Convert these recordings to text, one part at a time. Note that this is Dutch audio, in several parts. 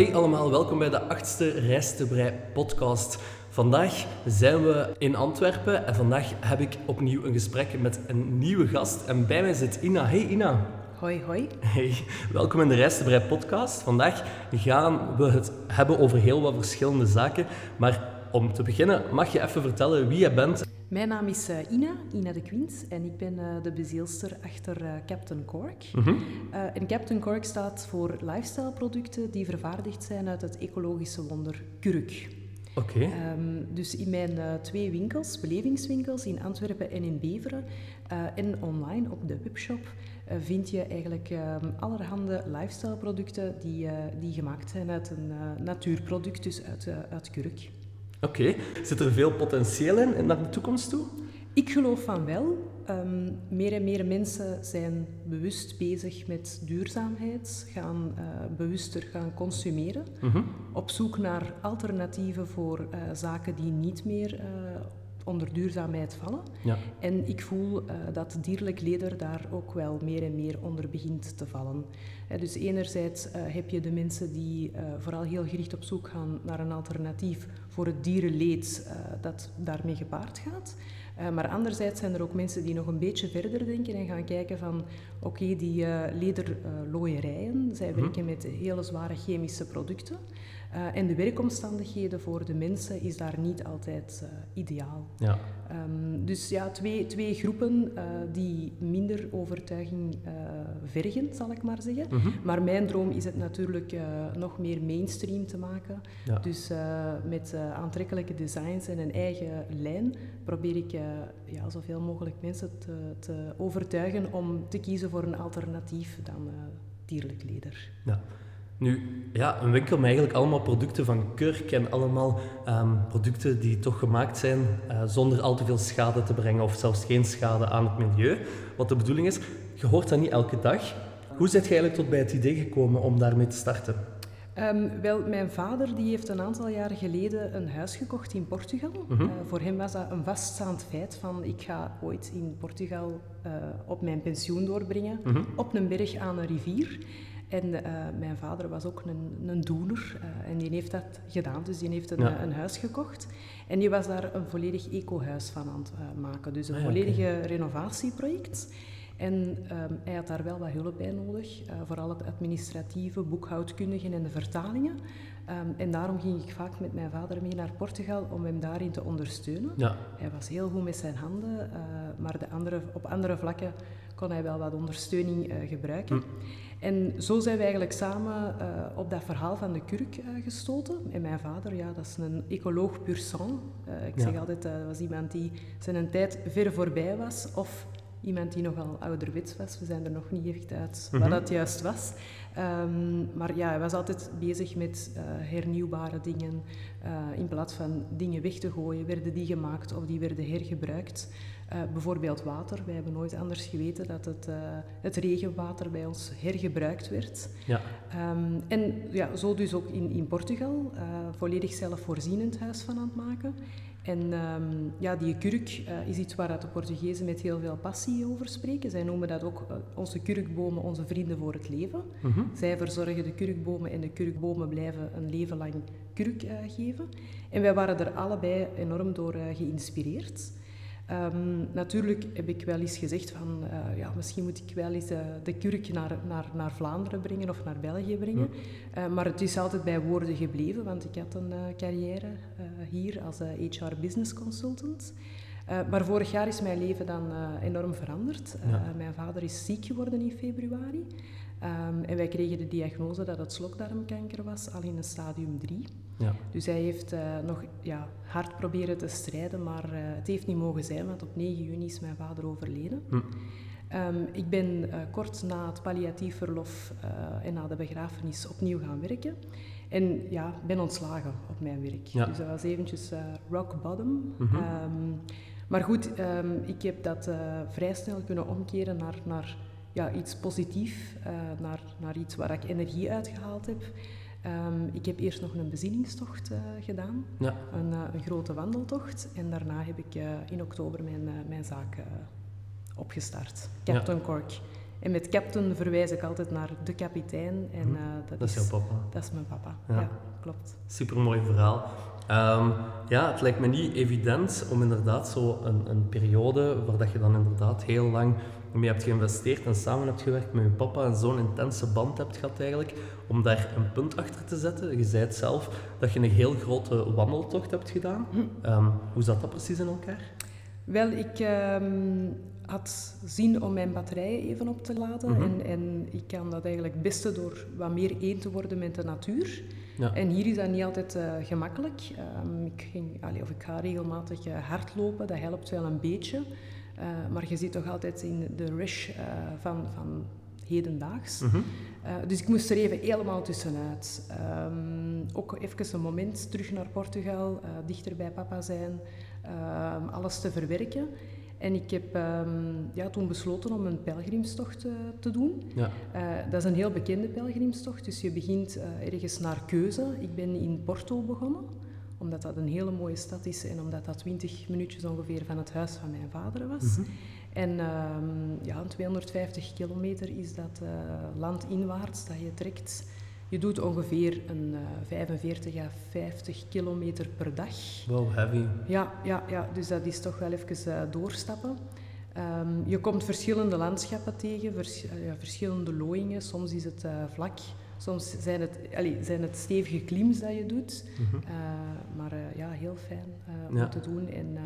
hey allemaal, welkom bij de achtste Reis te Brei podcast. Vandaag zijn we in Antwerpen en vandaag heb ik opnieuw een gesprek met een nieuwe gast. En bij mij zit Ina. Hey Ina. Hoi, hoi. Hey, welkom in de Reis te Brei podcast. Vandaag gaan we het hebben over heel wat verschillende zaken. Maar om te beginnen, mag je even vertellen wie je bent? Mijn naam is uh, Ina, Ina de Quint, en ik ben uh, de bezielster achter uh, Captain Cork. Mhm. en Captain Cork staat voor lifestyle producten die vervaardigd zijn uit het ecologische wonder kurk. Oké. Um, dus in mijn twee winkels, belevingswinkels in Antwerpen en in Beveren, en online op de webshop, vind je eigenlijk um, allerhande lifestyle producten die, die gemaakt zijn uit een natuurproduct, dus uit, uit kurk. Oké. Zit er veel potentieel in, naar de toekomst toe? Ik geloof van wel. Um, meer en meer mensen zijn bewust bezig met duurzaamheid, gaan uh, bewuster gaan consumeren, Mhm. op zoek naar alternatieven voor uh, zaken die niet meer uh, onder duurzaamheid vallen. Ja. En ik voel dat dierlijk leder daar ook wel meer en meer onder begint te vallen. Dus enerzijds heb je de mensen die vooral heel gericht op zoek gaan naar een alternatief voor het dierenleed uh, dat daarmee gepaard gaat. Maar anderzijds zijn er ook mensen die nog een beetje verder denken en gaan kijken van oké, okay, die lederlooierijen, zij werken met hele zware chemische producten. Uh, en de werkomstandigheden voor de mensen is daar niet altijd uh, ideaal. Ja. Um, dus ja, twee, twee groepen uh, die minder overtuiging vergen, zal ik maar zeggen. Mhm. Maar mijn droom is het natuurlijk nog meer mainstream te maken. Ja. Dus met aantrekkelijke designs en een eigen lijn probeer ik ja, zoveel mogelijk mensen te, te, overtuigen om te kiezen voor een alternatief dan dierlijk leder. Ja. Nu, ja, een winkel met eigenlijk allemaal producten van kurk en allemaal um, producten die toch gemaakt zijn uh, zonder al te veel schade te brengen of zelfs geen schade aan het milieu. Wat de bedoeling is, je hoort dat niet elke dag. Hoe zit je eigenlijk tot bij het idee gekomen om daarmee te starten? Um, wel, mijn vader die heeft een aantal jaren geleden een huis gekocht in Portugal. Mm -hmm. uh, voor hem was dat een vaststaand feit van ik ga ooit in Portugal uh, op mijn pensioen doorbrengen, mm -hmm. op een berg aan een rivier. En uh, mijn vader was ook een, een doener en die heeft dat gedaan. Dus die heeft een, Ja. een huis gekocht. En die was daar een volledig eco-huis van aan het maken. Dus een Ah ja, volledige renovatieproject. En um, hij had daar wel wat hulp bij nodig, uh, vooral het administratieve, boekhoudkundige en de vertalingen. Um, en daarom ging ik vaak met mijn vader mee naar Portugal om hem daarin te ondersteunen. Ja. Hij was heel goed met zijn handen, uh, maar de andere, op andere vlakken kon hij wel wat ondersteuning uh, gebruiken. Hm. En zo zijn we eigenlijk samen uh, op dat verhaal van de kurk uh, gestoten. En mijn vader, ja, dat is een ecoloog pur sang. Uh, ik Ja. zeg altijd, dat was iemand die zijn tijd ver voorbij was. Of iemand die nogal ouderwets was. We zijn er nog niet echt uit Mhm. wat dat juist was. Ehm, maar ja, hij was altijd bezig met uh, hernieuwbare dingen. Uh, in plaats van dingen weg te gooien, werden die gemaakt of die werden hergebruikt. Uh, bijvoorbeeld water. Wij hebben nooit anders geweten dat het, uh, het regenwater bij ons hergebruikt werd. Ja. Um, en ja, zo dus ook in, in Portugal, uh, volledig zelfvoorzienend huis van aan het maken. En um, ja, die kurk is iets waar dat de Portugezen met heel veel passie over spreken. Zij noemen dat ook onze kurkbomen, onze vrienden voor het leven. Mhm. Zij verzorgen de kurkbomen en de kurkbomen blijven een leven lang kurk geven. En wij waren er allebei enorm door geïnspireerd. Um, natuurlijk heb ik wel eens gezegd van, uh, ja, misschien moet ik wel eens uh, de kurk naar, naar, naar Vlaanderen brengen of naar België brengen. Uh, maar het is altijd bij woorden gebleven, want ik had een carrière hier als HR Business Consultant. maar vorig jaar is mijn leven dan enorm veranderd. Ja. mijn vader is ziek geworden in februari. Um, en wij kregen de diagnose dat het slokdarmkanker was, al in een stadium 3. Ja. Dus hij heeft uh, nog ja, hard proberen te strijden, maar uh, het heeft niet mogen zijn, want op 9 juni is mijn vader overleden. Hm. Um, ik ben uh, kort na het palliatief verlof en na de begrafenis opnieuw gaan werken. En ja, ben ontslagen op mijn werk. Ja. Dus dat was eventjes rock bottom. Mhm. Um, maar goed, um, ik heb dat vrij snel kunnen omkeren naar, naar ja, iets positiefs, naar, naar iets waar ik energie uitgehaald heb. Um, ik heb eerst nog een bezinningstocht uh, gedaan, Ja. een, uh, een, grote wandeltocht. En daarna heb ik uh, in oktober mijn, mijn zaak opgestart, Captain Cork. En met captain verwijs ik altijd naar de kapitein. En, eh, dat, Dat is jouw papa. Dat is mijn papa, Ja. ja, klopt. Supermooi verhaal. Ehm, ja, het lijkt me niet evident om inderdaad zo een, een periode waar dat je dan inderdaad heel lang mee hebt geïnvesteerd en samen hebt gewerkt met je papa en zo'n intense band hebt gehad eigenlijk, om daar een punt achter te zetten. Je zei het zelf dat je een heel grote wandeltocht hebt gedaan. Ehm, hoe zat dat precies in elkaar? Wel, ik ehm, had zin om mijn batterijen even op te laden. Mhm. en, en ik kan dat eigenlijk het beste door wat meer één te worden met de natuur. Ja. En hier is dat niet altijd eh, gemakkelijk. Ehm, ik, ging, allee, of ik ga regelmatig eh, hardlopen, dat helpt wel een beetje. Eh, maar je zit toch altijd in de rush van, van hedendaags. Eh, dus ik moest er even helemaal tussenuit. Ehm, ook even een moment terug naar Portugal, eh, dichter bij papa zijn, ehm, alles te verwerken. En ik heb ehm, ja, toen besloten om een pelgrimstocht eh, te doen. Ja. Dat is een heel bekende pelgrimstocht, dus je begint ergens naar keuze. Ik ben in Porto begonnen, omdat dat een hele mooie stad is en omdat dat 20 minuutjes ongeveer van het huis van mijn vader was. Mhm. En ehm, ja, 250 kilometer is dat eh, landinwaarts dat je trekt. Je doet ongeveer een eh, 45 à 50 kilometer per dag. Wow, heavy. Ja, ja, ja, dus dat is toch wel even eh, doorstappen. Ehm, je komt verschillende landschappen tegen, vers- eh, ja, verschillende looiingen. Soms is het eh, vlak, soms zijn het, allee, zijn het stevige klims dat je doet. Mhm. Eh, maar eh, ja, heel fijn eh, om Ja. te doen. En, eh,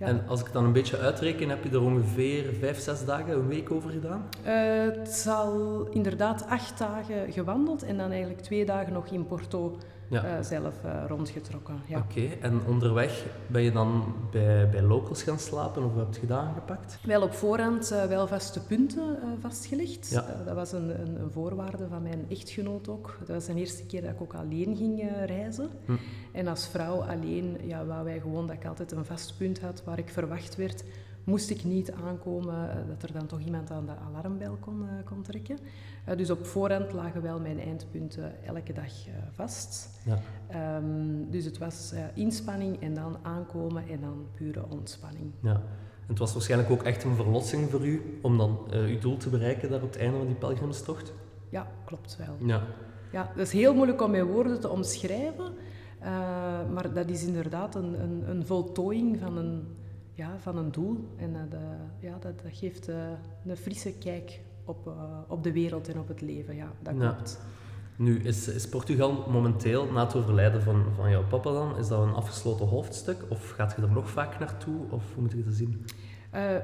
ja. En als ik dan een beetje uitreken, heb je er ongeveer vijf, zes dagen, een week over gedaan? Eh, het zal inderdaad acht dagen gewandeld en dan eigenlijk twee dagen nog in Porto Ja. eh, zelf eh, rondgetrokken. Ja. Oké, en onderweg ben je dan bij, bij locals gaan slapen of heb je dat aangepakt? Wel op voorhand eh, wel vaste punten vastgelegd. Ja. Dat was een, een, een voorwaarde van mijn echtgenoot ook. Dat was de eerste keer dat ik ook alleen ging reizen. Hm. En als vrouw alleen, ja, wou wij gewoon dat ik altijd een vast punt had waar ik verwacht werd. Moest ik niet aankomen, eh, dat er dan toch iemand aan de alarmbel kon, eh, kon trekken. Eh, dus op voorhand lagen wel mijn eindpunten elke dag vast. Ja. Ehm, dus het was inspanning en dan aankomen en dan pure ontspanning. ja. En het was waarschijnlijk ook echt een verlossing voor u om dan uw doel te bereiken daar op het einde van die pelgrimstocht? Ja, klopt wel. Ja. Ja, dat is heel moeilijk om met woorden te omschrijven, maar dat is inderdaad een, een, een voltooiing van een, ja, van een doel. En dat, eh, ja, dat, dat geeft eh, een frisse kijk op, eh, op de wereld en op het leven. Ja, dat Ja. klopt. Nu, is, is Portugal momenteel, na het overlijden van, van jouw papa dan, is dat een afgesloten hoofdstuk? Of gaat je er nog vaak naartoe? Of hoe moet ik dat zien?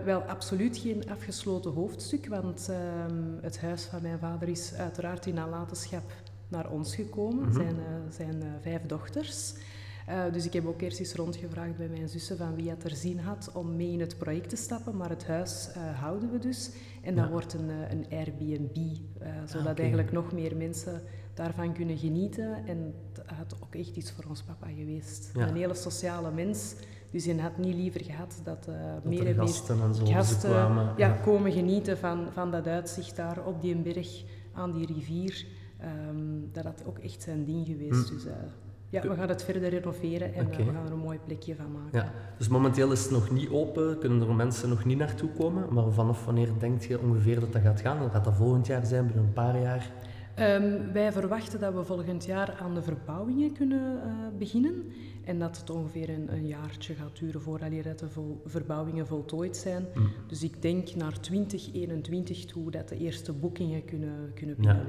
Wel, absoluut geen afgesloten hoofdstuk, want ehm, het huis van mijn vader is uiteraard in nalatenschap naar ons gekomen, Mhm. zijn, zijn vijf dochters. Eh, dus ik heb ook eerst eens rondgevraagd bij mijn zussen van wie het er zin had om mee in het project te stappen, maar het huis eh, houden we dus. En dat Ja. wordt een, eh, een Airbnb, eh, zodat eigenlijk nog meer mensen daarvan kunnen genieten. En het had ook echt iets voor ons papa geweest. Ja. Een hele sociale mens, dus hij had niet liever gehad dat, Dat meer er en meer gasten en zo gasten kwamen. ja, komen genieten van, van dat uitzicht daar op die berg, aan die rivier. Ehm, dat had ook echt zijn ding geweest. Hm. Dus ja, we gaan het verder renoveren en we gaan er een mooi plekje van maken. Ja, dus momenteel is het nog niet open, kunnen er mensen nog niet naartoe komen. Maar vanaf wanneer denk je ongeveer dat dat gaat gaan? Dan gaat dat volgend jaar zijn, binnen een paar jaar? Ehm, wij verwachten dat we volgend jaar aan de verbouwingen kunnen eh, beginnen. En dat het ongeveer een, een jaartje gaat duren voordat de vol- verbouwingen voltooid zijn. Hm. Dus ik denk naar 2021 toe dat de eerste boekingen kunnen, kunnen Ja.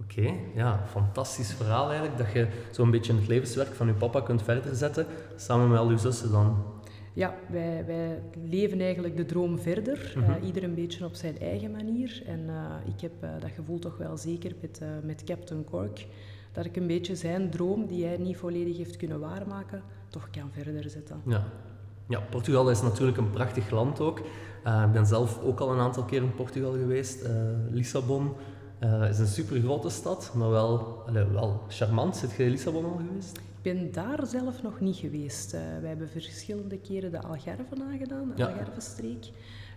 Oké, ja, fantastisch verhaal eigenlijk. Dat je zo'n beetje het levenswerk van je papa kunt verder zetten, samen met al uw zussen dan. Ja, wij, wij leven eigenlijk de droom verder, Mhm. eh, ieder een beetje op zijn eigen manier. En eh, ik heb eh, dat gevoel toch wel zeker met, met Captain Cork, dat ik een beetje zijn droom, die hij niet volledig heeft kunnen waarmaken, toch kan verder zetten. Ja. ja, Portugal is natuurlijk een prachtig land ook. Ik ben zelf ook al een aantal keer in Portugal geweest. Lissabon eh, is een super grote stad, maar wel, allee, wel charmant. Zit je in Lissabon al geweest? Ik ben daar zelf nog niet geweest. Eh, wij hebben verschillende keren de Algarve nagedaan, de Ja. Algarve-streek.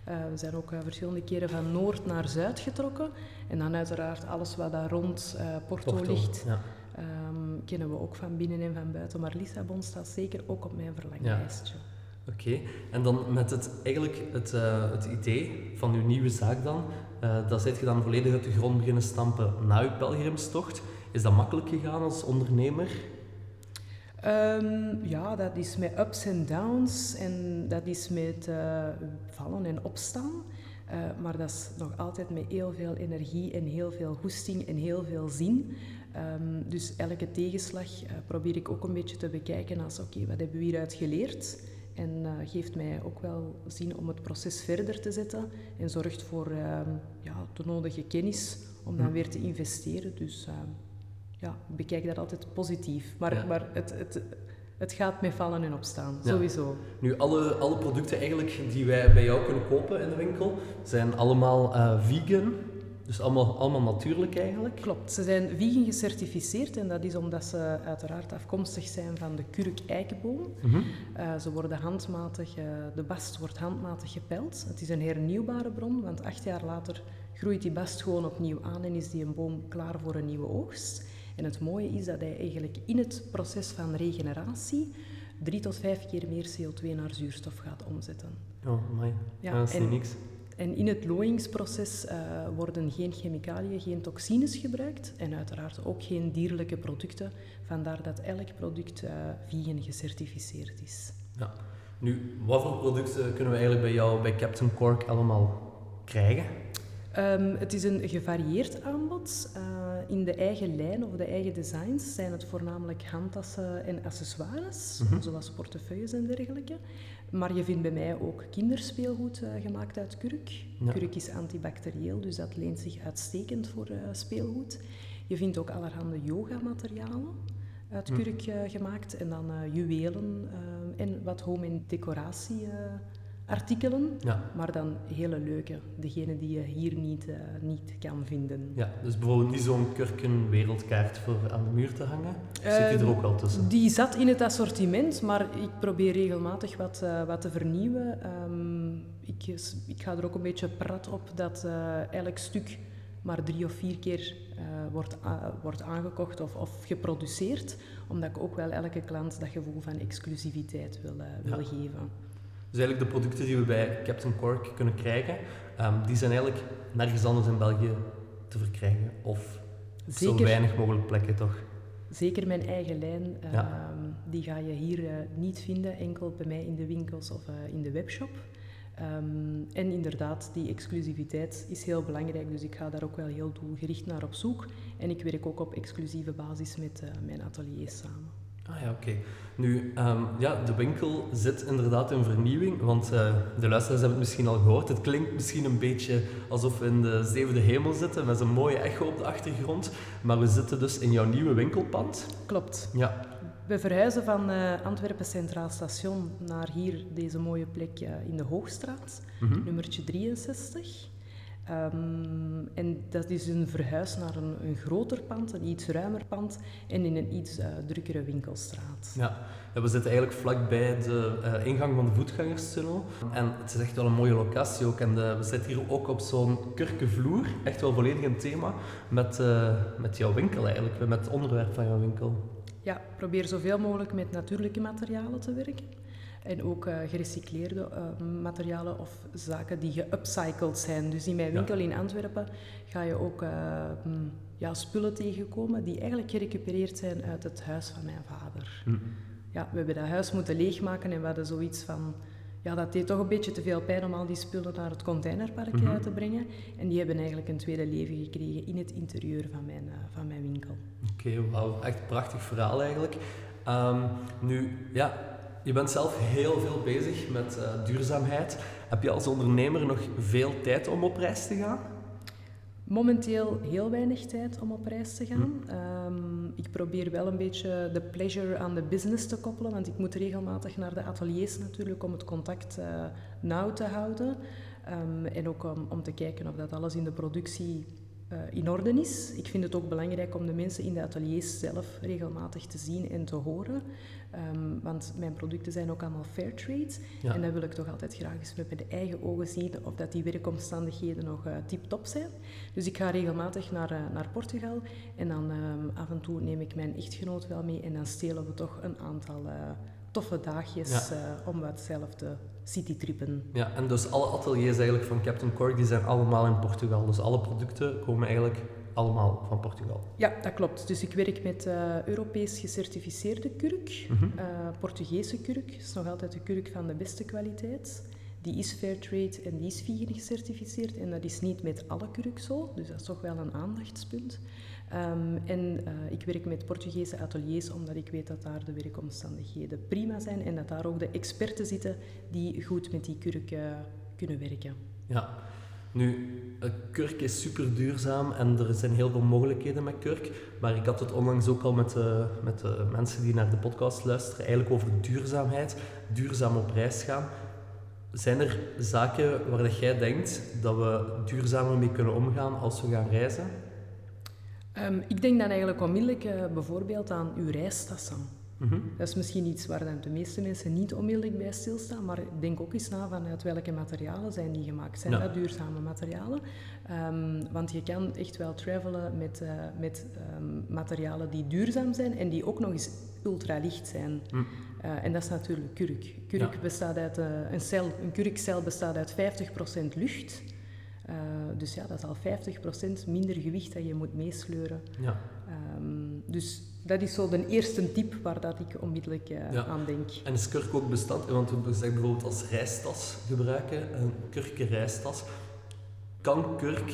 Eh, we zijn ook verschillende keren van noord naar zuid getrokken. En dan uiteraard alles wat daar rond Porto, Porto, ligt, Ja. ehm, kennen we ook van binnen en van buiten. Maar Lissabon staat zeker ook op mijn verlanglijstje. Oké, en dan met het, eigenlijk het, uh, het idee van uw nieuwe zaak dan, uh, dat zijt je dan volledig uit de grond beginnen stampen na uw pelgrimstocht. Is dat makkelijk gegaan als ondernemer? Um, ja, dat is met ups en downs en dat is met uh, vallen en opstaan. Uh, maar dat is nog altijd met heel veel energie en heel veel goesting en heel veel zin. Um, dus elke tegenslag probeer ik ook een beetje te bekijken als oké, wat hebben we hieruit geleerd? En uh, geeft mij ook wel zin om het proces verder te zetten en zorgt voor ja, de nodige kennis om dan weer te investeren. Dus ja, ik bekijk dat altijd positief. Maar, ja. maar het, het, het gaat met vallen en opstaan, ja. sowieso. Nu, alle, alle producten eigenlijk die wij bij jou kunnen kopen in de winkel, zijn allemaal uh, vegan. Dus allemaal, allemaal natuurlijk eigenlijk? Klopt, ze zijn vegan gecertificeerd en dat is omdat ze uiteraard afkomstig zijn van de kurk-eikenboom. Mm -hmm. uh, ze worden handmatig, uh, de bast wordt handmatig gepeld. Het is een hernieuwbare bron, want acht jaar later groeit die bast gewoon opnieuw aan en is die een boom klaar voor een nieuwe oogst. En het mooie is dat hij eigenlijk in het proces van regeneratie drie tot vijf keer meer CO2 naar zuurstof gaat omzetten. Oh, mooi. Ja, dat is en, niks. En in het looiingsproces uh, worden geen chemicaliën, geen toxines gebruikt en uiteraard ook geen dierlijke producten. Vandaar dat elk product uh, vegan gecertificeerd is. Ja. Nu, wat voor producten kunnen we eigenlijk bij jou, bij Captain Cork, allemaal krijgen? Um, het is een gevarieerd aanbod. Uh, in de eigen lijn of de eigen designs zijn het voornamelijk handtassen en accessoires, mm -hmm. zoals portefeuilles en dergelijke. Maar je vindt bij mij ook kinderspeelgoed uh, gemaakt uit kurk. Ja. Kurk is antibacterieel, dus dat leent zich uitstekend voor uh, speelgoed. Je vindt ook allerhande yogamaterialen uit mm. kurk gemaakt en dan juwelen en wat home- en decoratie artikelen, ja. maar dan hele leuke, degene die je hier niet, uh, niet kan vinden. Ja, dus bijvoorbeeld niet zo'n kurken wereldkaart voor aan de muur te hangen? Uh, zit die er ook al tussen? Die zat in het assortiment, maar ik probeer regelmatig wat, uh, wat te vernieuwen. Um, ik, ik ga er ook een beetje prat op dat elk stuk maar drie of vier keer wordt, wordt aangekocht of, of geproduceerd, omdat ik ook wel elke klant dat gevoel van exclusiviteit wil, wil ja. geven. Dus eigenlijk de producten die we bij Captain Cork kunnen krijgen, um, die zijn eigenlijk nergens anders in België te verkrijgen. Of Zeker. zo weinig mogelijk plekken toch? Zeker mijn eigen lijn, ja. um, die ga je hier uh, niet vinden, enkel bij mij in de winkels of uh, in de webshop. Um, en inderdaad, die exclusiviteit is heel belangrijk, dus ik ga daar ook wel heel doelgericht naar op zoek. En ik werk ook op exclusieve basis met uh, mijn ateliers samen. Ah ja, oké. Nu, um, ja, de winkel zit inderdaad in vernieuwing, want uh, de luisteraars hebben het misschien al gehoord. Het klinkt misschien een beetje alsof we in de zevende hemel zitten, met een mooie echo op de achtergrond. Maar we zitten dus in jouw nieuwe winkelpand. Klopt. Ja. We verhuizen van uh, Antwerpen Centraal Station naar hier, deze mooie plek uh, in de Hoogstraat, mm -hmm. nummertje 63. Um, en dat is een verhuis naar een, een, groter pand, een iets ruimer pand en in een iets uh, drukkere winkelstraat. Ja. ja. we zitten eigenlijk vlakbij de uh, ingang van de voetgangerstunnel. En het is echt wel een mooie locatie ook. En de, we zitten hier ook op zo'n kurkenvloer, echt wel volledig een thema, met, uh, met jouw winkel eigenlijk, met het onderwerp van jouw winkel. Ja, probeer zoveel mogelijk met natuurlijke materialen te werken. En ook uh, gerecycleerde uh, materialen of zaken die geupcycled zijn. Dus in mijn winkel ja. in Antwerpen ga je ook uh, ja, spullen tegenkomen die eigenlijk gerecupereerd zijn uit het huis van mijn vader. Mm. Ja, we hebben dat huis moeten leegmaken en we hadden zoiets van... Ja, dat deed toch een beetje te veel pijn om al die spullen naar het containerpark mm -hmm. te brengen. En die hebben eigenlijk een tweede leven gekregen in het interieur van mijn, van mijn winkel. Oké, okay, wauw. Echt een prachtig verhaal eigenlijk. Um, nu, ja, je bent zelf heel veel bezig met uh, duurzaamheid. Heb je als ondernemer nog veel tijd om op reis te gaan? Momenteel heel weinig tijd om op reis te gaan. Hm. Um, ik probeer wel een beetje de pleasure aan de business te koppelen, want ik moet regelmatig naar de ateliers natuurlijk om het contact uh, nauw te houden. Um, en ook om, om te kijken of dat alles in de productie uh, in orde is. Ik vind het ook belangrijk om de mensen in de ateliers zelf regelmatig te zien en te horen. Um, want mijn producten zijn ook allemaal fair trade. Ja. En dan wil ik toch altijd graag eens met mijn eigen ogen zien of dat die werkomstandigheden nog uh, tip-top zijn. Dus ik ga regelmatig naar, uh, naar Portugal en dan um, af en toe neem ik mijn echtgenoot wel mee en dan stelen we toch een aantal toffe dagjes om wat zelf te citytrippen. Ja, en dus alle ateliers eigenlijk van Captain Cork die zijn allemaal in Portugal. Dus alle producten komen eigenlijk allemaal van Portugal. Ja, dat klopt. Dus ik werk met uh, Europees gecertificeerde kurk, mm Portugese kurk. Dat is nog altijd de kurk van de beste kwaliteit. Die is Fairtrade en die is vegan gecertificeerd. En dat is niet met alle kurk zo, dus dat is toch wel een aandachtspunt. Um, en uh, ik werk met Portugese ateliers omdat ik weet dat daar de werkomstandigheden prima zijn en dat daar ook de experten zitten die goed met die kurk uh, kunnen werken. Ja, nu, kurk is super duurzaam en er zijn heel veel mogelijkheden met kurk. Maar ik had het onlangs ook al met, de, met de mensen die naar de podcast luisteren, eigenlijk over duurzaamheid, duurzaam op reis gaan. Zijn er zaken waar dat jij denkt dat we duurzamer mee kunnen omgaan als we gaan reizen? Um, ik denk dan eigenlijk onmiddellijk uh, bijvoorbeeld aan uw reistassen. Mhm. Dat is misschien iets waar dan de meeste mensen niet onmiddellijk bij stilstaan, maar denk ook eens na vanuit welke materialen zijn die gemaakt. Zijn dat duurzame materialen? Um, want je kan echt wel travelen met, uh, met um, materialen die duurzaam zijn en die ook nog eens ultralicht zijn. Mm. Uh, en dat is natuurlijk kurk. Kurk ja. bestaat uit, uh, een, cel, een kurkcel bestaat uit 50% lucht. Uh, dus ja, dat is al 50% minder gewicht dat je moet meesleuren. Ja. Um, dus dat is zo de eerste tip waar dat ik onmiddellijk aan denk. En is kurk ook bestand? Want we zeggen bijvoorbeeld als reistas gebruiken, een kurken reistas. Kan kurk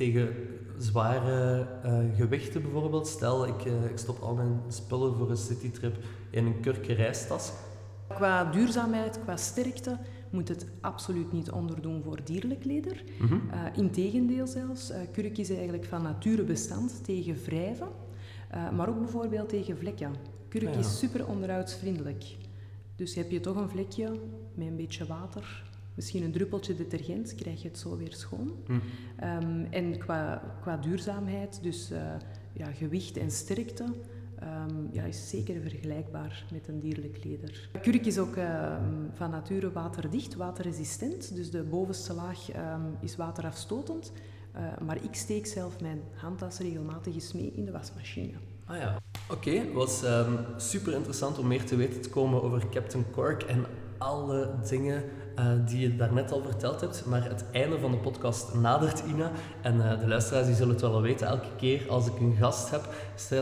tegen zware uh, gewichten bijvoorbeeld, stel ik, ik stop al mijn spullen voor een citytrip in een kurken reistas. Qua duurzaamheid, qua sterkte, moet het absoluut niet onderdoen voor dierlijk leder. Mm -hmm. uh, Integendeel zelfs, kurk is eigenlijk van nature bestand tegen wrijven, maar ook bijvoorbeeld tegen vlekken. Kurk ah, ja. is super onderhoudsvriendelijk. Dus heb je toch een vlekje met een beetje water, misschien een druppeltje detergent, krijg je het zo weer schoon. Mm. Um, en qua, qua duurzaamheid, dus ja, gewicht en sterkte, um, ja, is zeker vergelijkbaar met een dierlijk leder. Kurk is ook um, van nature waterdicht, waterresistent. Dus de bovenste laag um, is waterafstotend. Uh, maar ik steek zelf mijn handtas regelmatig eens mee in de wasmachine. Ah ja. Oké, het was super interessant om meer te weten te komen over Captain Cork en alle dingen uh, die je daarnet al verteld hebt. Maar het einde van de podcast nadert, Ina. En uh, de luisteraars die zullen het wel weten. Elke keer als ik een gast heb,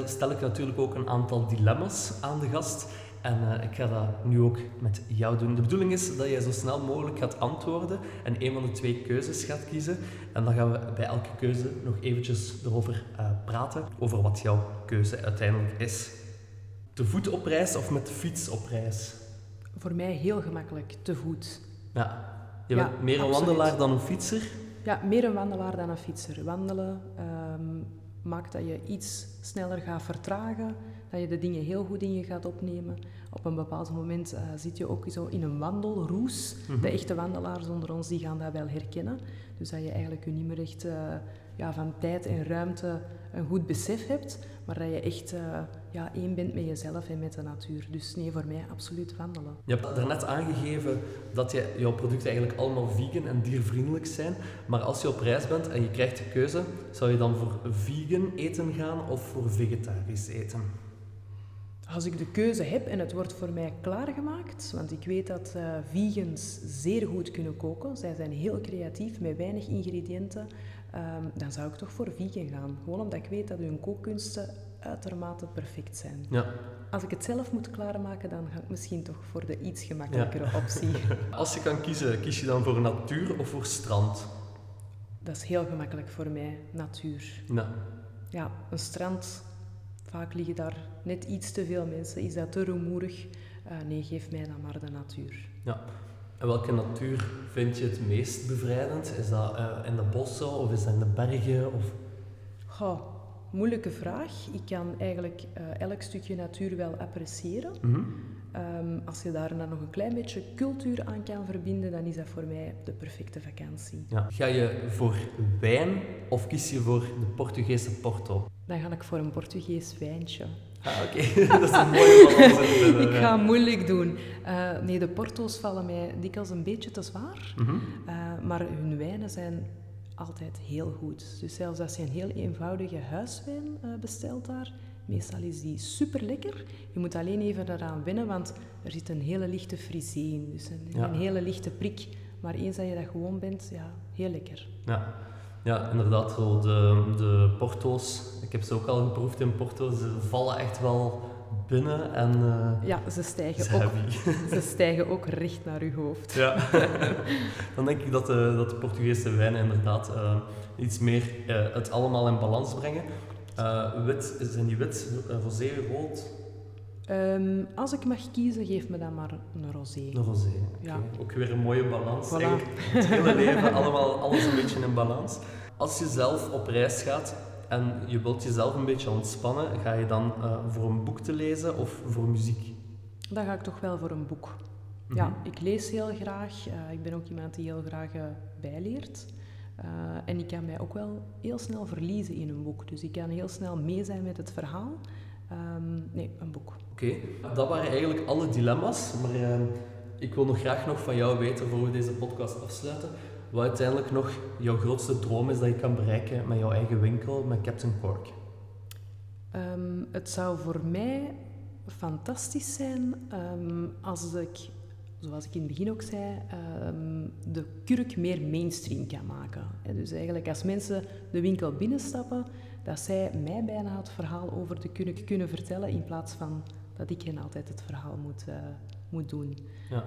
stel, ik natuurlijk ook een aantal dilemma's aan de gast. En uh, ik ga dat nu ook met jou doen. De bedoeling is dat jij zo snel mogelijk gaat antwoorden en een van de twee keuzes gaat kiezen. En dan gaan we bij elke keuze nog eventjes erover praten, over wat jouw keuze uiteindelijk is. Te voet op reis of met fiets op reis? Voor mij heel gemakkelijk, te voet. Ja. Je bent meer een wandelaar dan een fietser? Ja, meer een wandelaar dan een fietser. Wandelen um, maakt dat je iets sneller gaat vertragen, dat je de dingen heel goed in je gaat opnemen. Op een bepaald moment uh, zit je ook zo in een wandelroes. De mhm. echte wandelaars onder ons die gaan dat wel herkennen. Dus dat je eigenlijk je niet meer echt uh, ja, van tijd en ruimte een goed besef hebt, maar dat je echt uh, ja, één bent met jezelf en met de natuur. Dus nee, voor mij absoluut wandelen. Je hebt daarnet aangegeven dat je, jouw producten eigenlijk allemaal vegan en diervriendelijk zijn. Maar als je op reis bent en je krijgt de keuze, zou je dan voor vegan eten gaan of voor vegetarisch eten? Als ik de keuze heb en het wordt voor mij klaargemaakt, want ik weet dat uh, vegans zeer goed kunnen koken, zij zijn heel creatief met weinig ingrediënten, um, dan zou ik toch voor vegan gaan. Gewoon omdat ik weet dat hun kookkunsten uitermate perfect zijn. Ja. Als ik het zelf moet klaarmaken, dan ga ik misschien toch voor de iets gemakkelijkere ja. optie. Als je kan kiezen, kies je dan voor natuur of voor strand? Dat is heel gemakkelijk voor mij, natuur. Ja. Ja, een strand, vaak liggen daar net iets te veel mensen. Is dat te rumoerig? Uh, nee, geef mij dan maar de natuur. Ja. En welke natuur vind je het meest bevrijdend? Is dat uh, in de bossen of is dat in de bergen? Of... Goh, moeilijke vraag. Ik kan eigenlijk uh, elk stukje natuur wel appreciëren. Mm -hmm. um, als je daar dan nog een klein beetje cultuur aan kan verbinden, dan is dat voor mij de perfecte vakantie. Ja. Ga je voor wijn of kies je voor de Portugese Porto? Dan ga ik voor een Portugees wijntje. Ah, oké. dat is een mooie balans. ik ga moeilijk doen. Uh, nee, de porto's vallen mij dikwijls een beetje te zwaar. Mm -hmm. uh, maar hun wijnen zijn altijd heel goed. Dus zelfs als je een heel eenvoudige huiswijn uh, bestelt daar, Meestal is die super lekker. Je moet alleen even eraan wennen, want er zit een hele lichte frisé in. Dus een, een hele lichte prik. Maar eens dat je dat gewoon bent, ja, heel lekker. Ja, ja inderdaad. Zo de, de porto's, ik heb ze ook al geproefd in Porto, ze vallen echt wel binnen en... Uh, ja, ze stijgen, ook, ze stijgen ook recht naar uw hoofd. Ja, dan denk ik dat de, dat de Portugese wijnen inderdaad uh, iets meer uh, het allemaal in balans brengen. wit, zijn die wit, rosé, rood? Um, als ik mag kiezen, geef me dan maar een rosé. Een rosé, ja. Ook weer een mooie balans. Voilà. Het hele leven, allemaal, alles een beetje in balans. Als je zelf op reis gaat, en je wilt jezelf een beetje ontspannen, ga je dan uh, voor een boek te lezen of voor muziek? Dan ga ik toch wel voor een boek. Ja, mhm. ik lees heel graag. Uh, ik ben ook iemand die heel graag uh, bijleert. en ik kan mij ook wel heel snel verliezen in een boek. Dus ik kan heel snel mee zijn met het verhaal. Um, nee, een boek. Oké, dat waren eigenlijk alle dilemma's. Maar ehm, ik wil nog graag nog van jou weten, voor we deze podcast afsluiten, wat uiteindelijk nog jouw grootste droom is dat je kan bereiken met jouw eigen winkel, met Captain Cork? Um, het zou voor mij fantastisch zijn um, als ik, zoals ik in het begin ook zei, um, de kurk meer mainstream kan maken. dus eigenlijk als mensen de winkel binnenstappen, dat zij mij bijna het verhaal over de kurk kunnen vertellen in plaats van dat ik hen altijd het verhaal moet, uh, moet doen. Ja.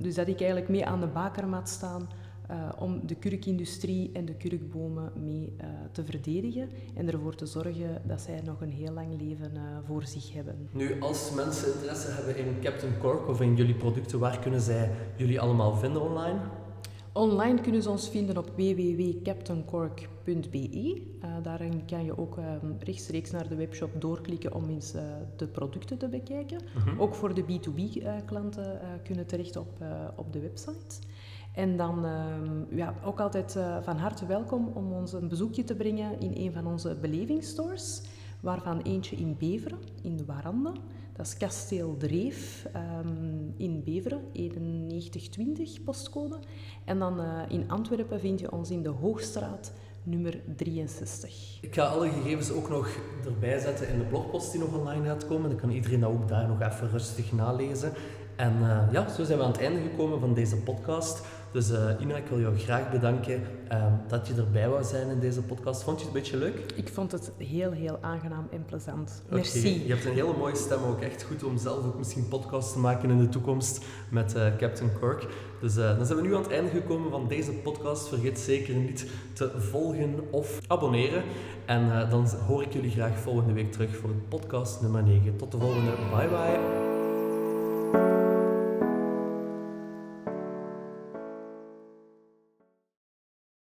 dus dat ik eigenlijk mee aan de bakermat staan uh, om de kurkindustrie en de kurkbomen mee uh, te verdedigen en ervoor te zorgen dat zij nog een heel lang leven uh, voor zich hebben. Nu, als mensen interesse hebben in Captain Cork of in jullie producten, waar kunnen zij jullie allemaal vinden online? Online kunnen ze ons vinden op www.captaincork.be. Daarin kan je ook um, rechtstreeks naar de webshop doorklikken om eens de producten te bekijken. Mhm. -huh. Ook voor de B2B-klanten kunnen terecht op, op de website. En dan uh, ja, ook altijd uh, van harte welkom om ons een bezoekje te brengen in een van onze belevingsstores, waarvan eentje in Beveren, in de Warande. Dat is Kasteel Dreef um, in Beveren, 9120 postcode. En dan uh, in Antwerpen vind je ons in de Hoogstraat, nummer 63. Ik ga alle gegevens ook nog erbij zetten in de blogpost die nog online gaat komen. Dan kan iedereen dat ook daar nog even rustig nalezen. En uh, ja, zo zijn we aan het einde gekomen van deze podcast. Dus uh, Ina, ik wil jou graag bedanken um, dat je erbij wou zijn in deze podcast. Vond je het een beetje leuk? Ik vond het heel, heel aangenaam en plezant. Okay. Merci. Je hebt een hele mooie stem ook. Echt goed om zelf ook misschien podcasts te maken in de toekomst met uh, Captain Cork. Dus dan zijn we nu aan het einde gekomen van deze podcast. Vergeet zeker niet te volgen of abonneren. En dan hoor ik jullie graag volgende week terug voor podcast nummer 9. Tot de volgende. Bye bye.